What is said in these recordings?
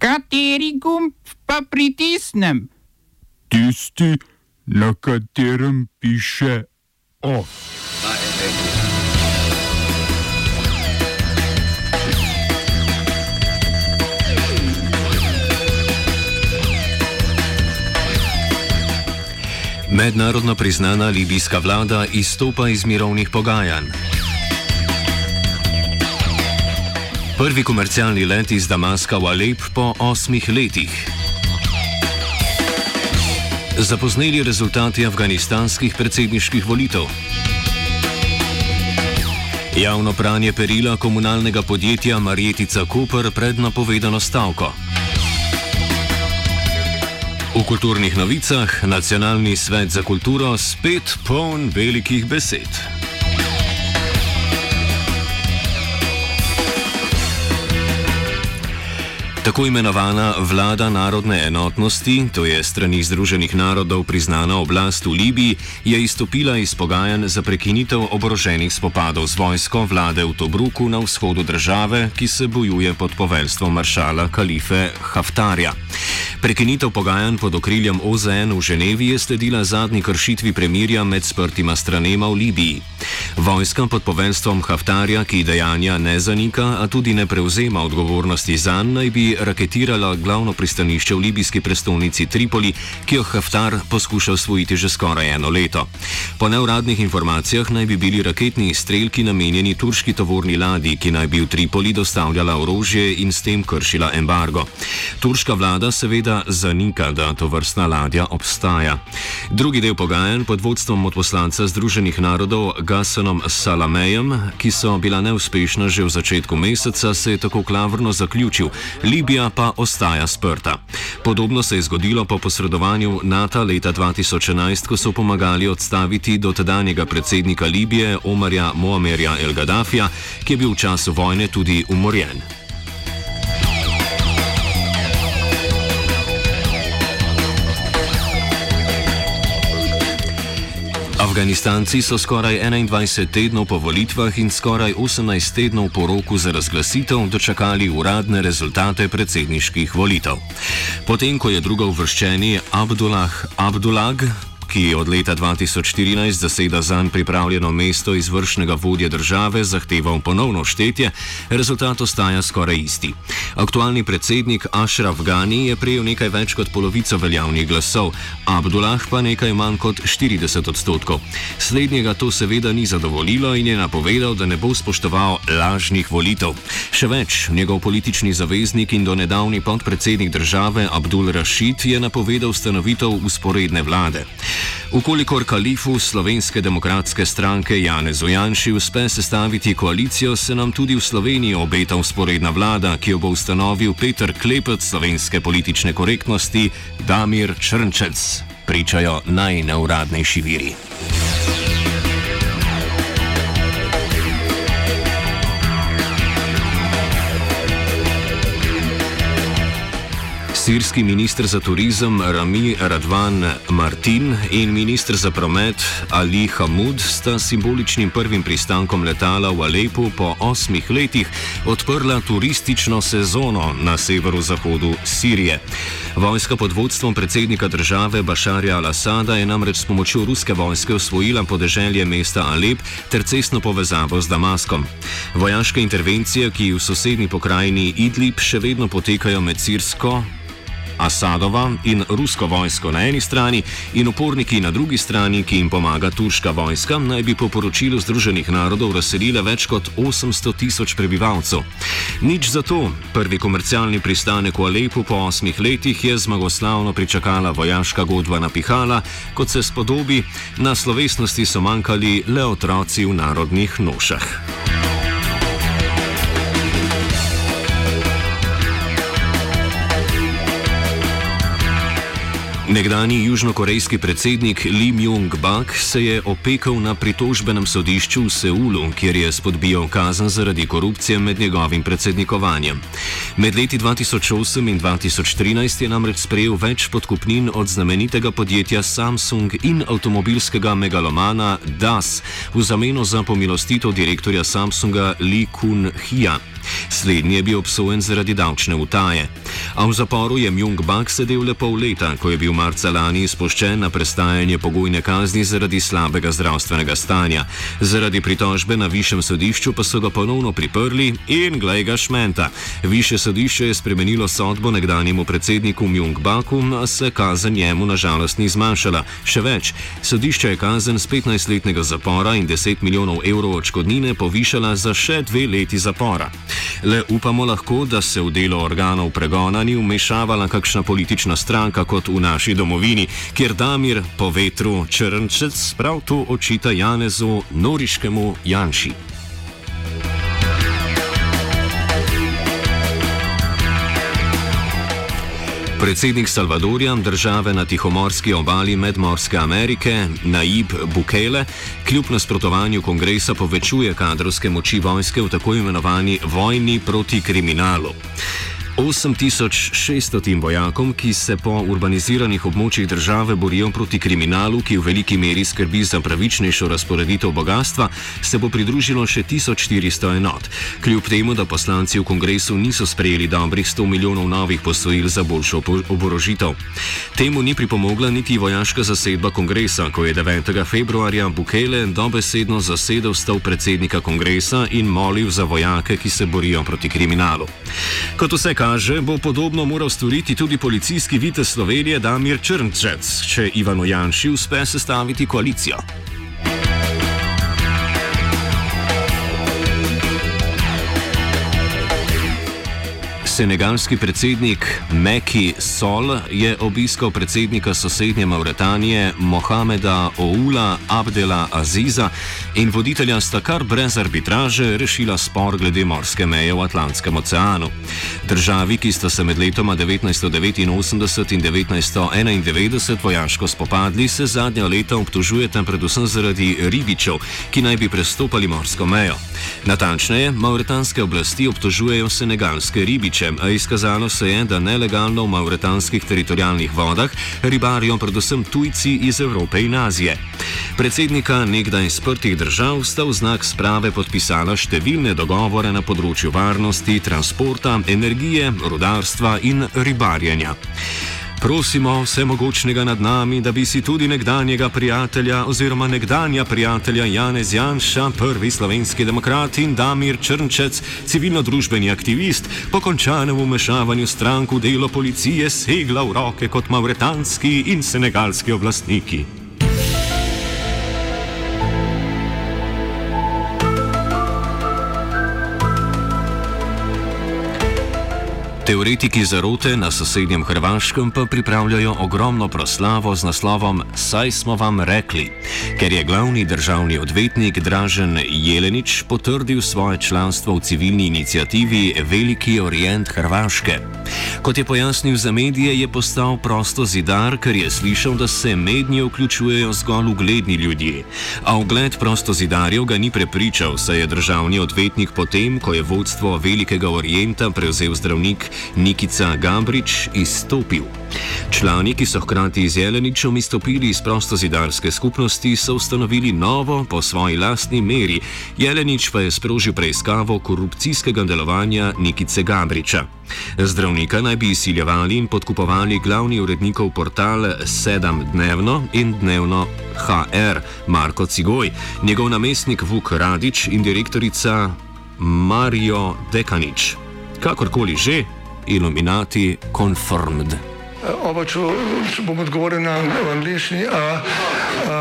Kateri gumb pa pritisnem? Tisti, na katerem piše OF. Mednarodno priznana libijska vlada izstopa iz mirovnih pogajanj. Prvi komercialni let iz Damaska v Alep po osmih letih. Zapozneli rezultati afganistanskih predsedniških volitev. Javno pranje perila komunalnega podjetja Marjetica Koper pred napovedano stavko. V kulturnih novicah Nacionalni svet za kulturo spet poln velikih besed. Tako imenovana vlada narodne enotnosti, to je strani Združenih narodov priznana oblast v Libiji, je izstopila iz pogajanj za prekinitev oboroženih spopadov z vojsko vlade v Tobruku na vzhodu države, ki se bojuje pod poveljstvom maršala Kalife Haftarja. Prekinitev pogajanj pod okriljem OZN v Ženevi je sledila zadnji kršitvi premirja med sprtima stranema v Libiji. Vojska pod poveljstvom Haftarja, ki dejanja ne zanika, a tudi ne prevzema odgovornosti za nj, naj bi raketirala glavno pristanišče v libijski prestolnici Tripoli, ki jo Haftar poskuša osvojiti že skoraj eno leto. Po neuradnih informacijah naj bi bili raketni izstrelki namenjeni turški tovorni ladji, ki naj bi v Tripoli dostavljala orožje in s tem kršila embargo. Turška vlada seveda zanika, da to vrstna ladja obstaja. Drugi del pogajanj pod vodstvom odposlanca Združenih narodov Gasanom Salamejem, ki so bila neuspešna že v začetku meseca, se je tako klavrno zaključil. Libija pa ostaja sprta. Podobno se je zgodilo po posredovanju NATO leta 2011, ko so pomagali odstaviti dotedanjega predsednika Libije Omarja Moamerja El Gaddafija, ki je bil v času vojne tudi umorjen. Afganistanci so skoraj 21 tednov po volitvah in skoraj 18 tednov po roku za razglasitev dočakali uradne rezultate predsedniških volitev. Potem, ko je drugo uvrščeni Abdullah Abdullah ki od leta 2014 zaseda zanj pripravljeno mesto izvršnega vodje države, zahteval ponovno štetje, rezultat ostaja skoraj isti. Aktualni predsednik Ashraf Ghani je prejel nekaj več kot polovico veljavnih glasov, Abdullah pa nekaj manj kot 40 odstotkov. Slednjega to seveda ni zadovoljilo in je napovedal, da ne bo spoštoval lažnih volitev. Še več, njegov politični zaveznik in donedavni podpredsednik države Abdul Rashid je napovedal ustanovitev usporedne vlade. Ukolikor kalifu Slovenske demokratske stranke Janez Ojanši uspe sestaviti koalicijo, se nam tudi v Sloveniji obeta usporedna vlada, ki jo bo ustanovil Peter Klepet slovenske politične korektnosti Damir Črnčec, pričajo najneuradnejši viri. Sirski ministr za turizem Rami Radvan Martin in ministr za promet Ali Hamud sta simboličnim prvim pristankom letala v Alepu po osmih letih odprla turistično sezono na severozahodu Sirije. Vojska pod vodstvom predsednika države Bašarja al-Assada je namreč s pomočjo ruske vojske osvojila podeželje mesta Alep ter cestno povezavo z Damaskom. Vojaške intervencije, ki v sosednji pokrajini Idlib še vedno potekajo med Sirsko, Asadova in rusko vojsko na eni strani in uporniki na drugi strani, ki jim pomaga turška vojska, naj bi po poročilu Združenih narodov razselile več kot 800 tisoč prebivalcev. Nič za to, prvi komercialni pristanek v Alepu po osmih letih je zmagoslavno pričakala vojaška godba na Pihala, kot se spodobi, na slovesnosti so manjkali le otroci v narodnih nošah. Nekdani južnokorejski predsednik Lee Myung-bak se je opekel na pritožbenem sodišču v Seulu, kjer je spodbijal kazen zaradi korupcije med njegovim predsednikovanjem. Med leti 2008 in 2013 je namreč sprejel več podkupnin od znamenitega podjetja Samsung in avtomobilskega megalomana DAS v zameno za pomilostitev direktorja Samsunga Lee Kun-hija. Slednji je bil obsojen zaradi davčne utaje. A v zaporu je Mjung Bak sedel le pol leta, ko je bil marca lani izpuščen na prestajanje pogojne kazni zaradi slabega zdravstvenega stanja. Zaradi pritožbe na višjem sodišču pa so ga ponovno priprli in glej ga šmenta. Više sodišče je spremenilo sodbo nekdanjemu predsedniku Mjung Baku, a se kazen njemu nažalost ni zmanjšala. Še več, sodišče je kazen z 15-letnega zapora in 10 milijonov evrov odškodnine povišala za še dve leti zapora. Le upamo lahko, da se v delo organov pregona ni umešavala kakšna politična stranka kot v naši domovini, kjer Damir po vetru črnčec prav to očita Janezu Noriškemu Janši. Predsednik Salvadorja, države na tihomorski obali Medmorske Amerike, Naib Bukele, kljub nasprotovanju kongresa povečuje kadrovske moči vojske v tako imenovani vojni proti kriminalu. 8600 vojakom, ki se po urbaniziranih območjih države borijo proti kriminalu, ki v veliki meri skrbi za pravičnejšo razporeditev bogatstva, se bo pridružilo še 1400 enot. Kljub temu, da poslanci v kongresu niso sprejeli dobrih 100 milijonov novih posojil za boljšo oborožitev. Temu ni pripomogla niti vojaška zasedba kongresa, ko je 9. februarja Bukele dobesedno zasedel stol predsednika kongresa in molil za vojake, ki se borijo proti kriminalu. Kot vse kaže, bo podobno moral storiti tudi policijski vitez Slovenije Damir Črnčec, če Ivano Janši uspe sestaviti koalicijo. Senegalski predsednik Meki Sol je obiskal predsednika sosednje Mauretanije Mohameda Oula Abdela Aziza in voditelja sta kar brez arbitraže rešila spor glede morske meje v Atlantskem oceanu. Državi, ki sta se med letoma 1989 in 1991 vojaško spopadli, se zadnja leta obtožujeta predvsem zaradi ribičev, ki naj bi prestopali morsko mejo. Natančneje, mauretanske oblasti obtožujejo senegalske ribiče, a izkazalo se je, da nelegalno v mauretanskih teritorijalnih vodah ribarijo predvsem tujci iz Evrope in Azije. Predsednika nekdaj sprtih držav sta v znak sprave podpisala številne dogovore na področju varnosti, transporta, energije, rudarstva in ribarjenja. Prosimo vsemogočnega nad nami, da bi si tudi nekdanjega prijatelja oziroma nekdanja prijatelja Janez Janša, prvi slovenski demokrat in Damir Črnčec, civilno-družbeni aktivist, po končanem umešavanju strank v delo policije segla v roke kot mauretanski in senegalski oblastniki. Teoretiki zarote na sosednjem Hrvaškem pa pripravljajo ogromno proslavo z naslovom Saj smo vam rekli, ker je glavni državni odvetnik Dražen Jelenič potrdil svoje članstvo v civilni inicijativi Veliki Orient Hrvaške. Kot je pojasnil za medije, je postal prosto zidar, ker je slišal, da se mednje vključujejo zgolj ugledni ljudje. A ugled prosto zidarjev ga ni prepričal, saj je državni odvetnik potem, ko je vodstvo Velikega Orienta prevzel zdravnik Nikica Gabrič izstopil. Člani, ki so hkrati z Jeleničem izstopili iz prostozidarske skupnosti, so ustanovili novo po svoji lastni meri. Jelenič pa je sprožil preiskavo korupcijskega delovanja Nikice Gabriča. Zdravnika naj bi izsiljevali in podkupovali glavni urednikov portal Sedem dnevno in dnevno HR Marko Cigoj, njegov namestnik Vuk Radič in direktorica Marijo Dekanič. Kakorkoli že, Illuminati confirmed. Oba, če, če bom odgovoril na angliški.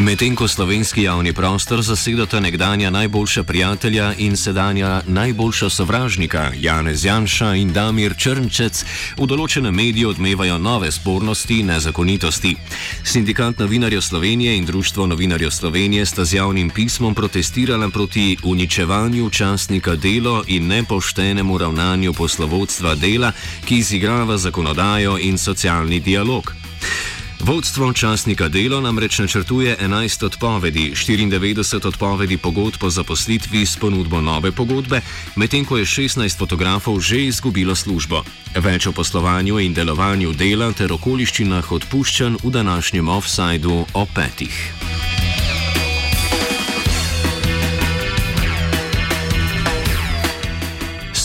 Medtem ko slovenski javni prostor zasedata nekdanja najboljša prijatelja in sedanja najboljša sovražnika Janez Janša in Damir Črnčec, v določenem mediju odmevajo nove spornosti in nezakonitosti. Sindikat novinarjev Slovenije in Društvo novinarjev Slovenije sta z javnim pismom protestirala proti uničevanju časnika delo in nepoštenemu ravnanju poslovodstva dela, ki izigrava zakonodajo in socialni dialog. Vodstvo časnika Delo namreč načrtuje 11 odpovedi, 94 odpovedi pogodb o zaposlitvi s ponudbo nove pogodbe, medtem ko je 16 fotografov že izgubilo službo. Več o poslovanju in delovanju dela ter okoliščinah odpuščanj v današnjem offsajdu o petih.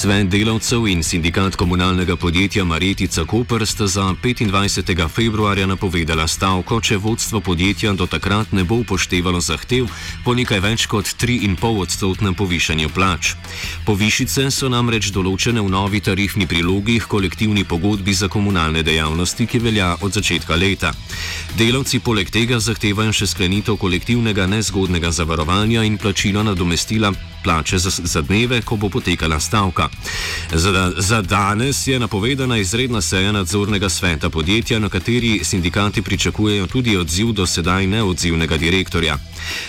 Svet delavcev in sindikat komunalnega podjetja Maretica Koper sta za 25. februarja napovedala stavko, če vodstvo podjetja do takrat ne bo upoštevalo zahtev po nekaj več kot 3,5 odstotnem povišanju plač. Povišice so namreč določene v novi tarifni prilogi k kolektivni pogodbi za komunalne dejavnosti, ki velja od začetka leta. Delavci poleg tega zahtevajo še sklenitev kolektivnega nezgodnega zavarovanja in plačilo nadomestila plače za, za dneve, ko bo potekala stavka. Za, za danes je napovedana izredna seja nadzornega sveta podjetja, na kateri sindikati pričakujejo tudi odziv do sedaj neodzivnega direktorja.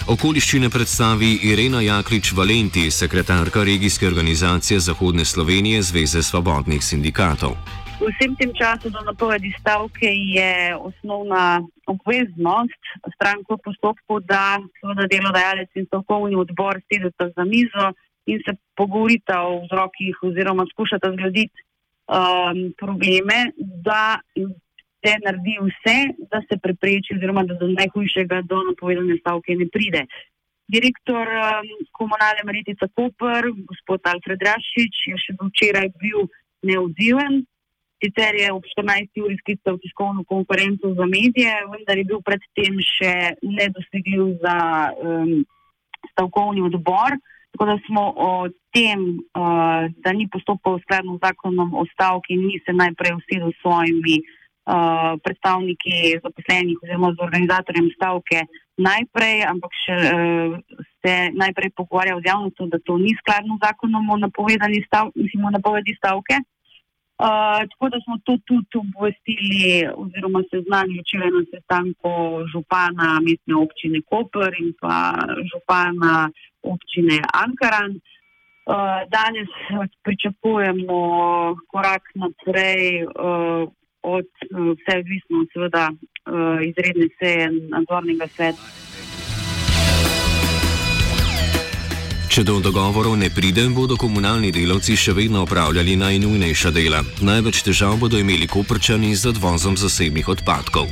Okoliščine predstavi Irena Jaklič Valenti, sekretarka regijske organizacije Zahodne Slovenije Zveze svobodnih sindikatov. V vsem tem času do napovedi stavke je osnovna obveznost stranke v postopku, da seveda delodajalec in stavkovni odbor sedeta za mizo in se pogovorita o vzrokih oziroma skušata zgraditi um, probleme, da se naredi vse, da se prepreči oziroma da do najhujšega do napovedane stavke ne pride. Direktor um, komunalne Maritica Koper, gospod Alfred Rašič, je še do včeraj bil neodziven. Sicer je ob 14. uri sklical tiskovno konferenco za medije, vendar je bil predtem še nedosegljiv za um, stavkovni odbor. Tako da smo o tem, uh, da ni postopal skladno z zakonom o stavki, ni se najprej usedel s svojimi uh, predstavniki zaposlenih oziroma z organizatorjem stavke najprej, ampak še uh, se najprej pogovarjal z javnostjo, da to ni skladno z zakonom o napovedani stavki, mislim, o napovedi stavke. Uh, tako da smo to tudi obvestili, oziroma seznanili včeraj na sestanku župana mestne občine Koper in pa župana občine Ankaran. Uh, danes pričakujemo korak naprej uh, od vse odvisno, seveda, uh, izredne seje nadzornega sveta. Če do dogovorov ne pride, bodo komunalni delavci še vedno opravljali najnujnejša dela. Največ težav bodo imeli koprčani z odvozom zasebnih odpadkov.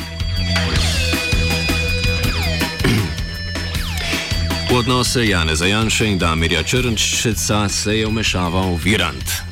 V odnose Jane Zajanše in Damirja Črnčeca se je vmešaval Virant.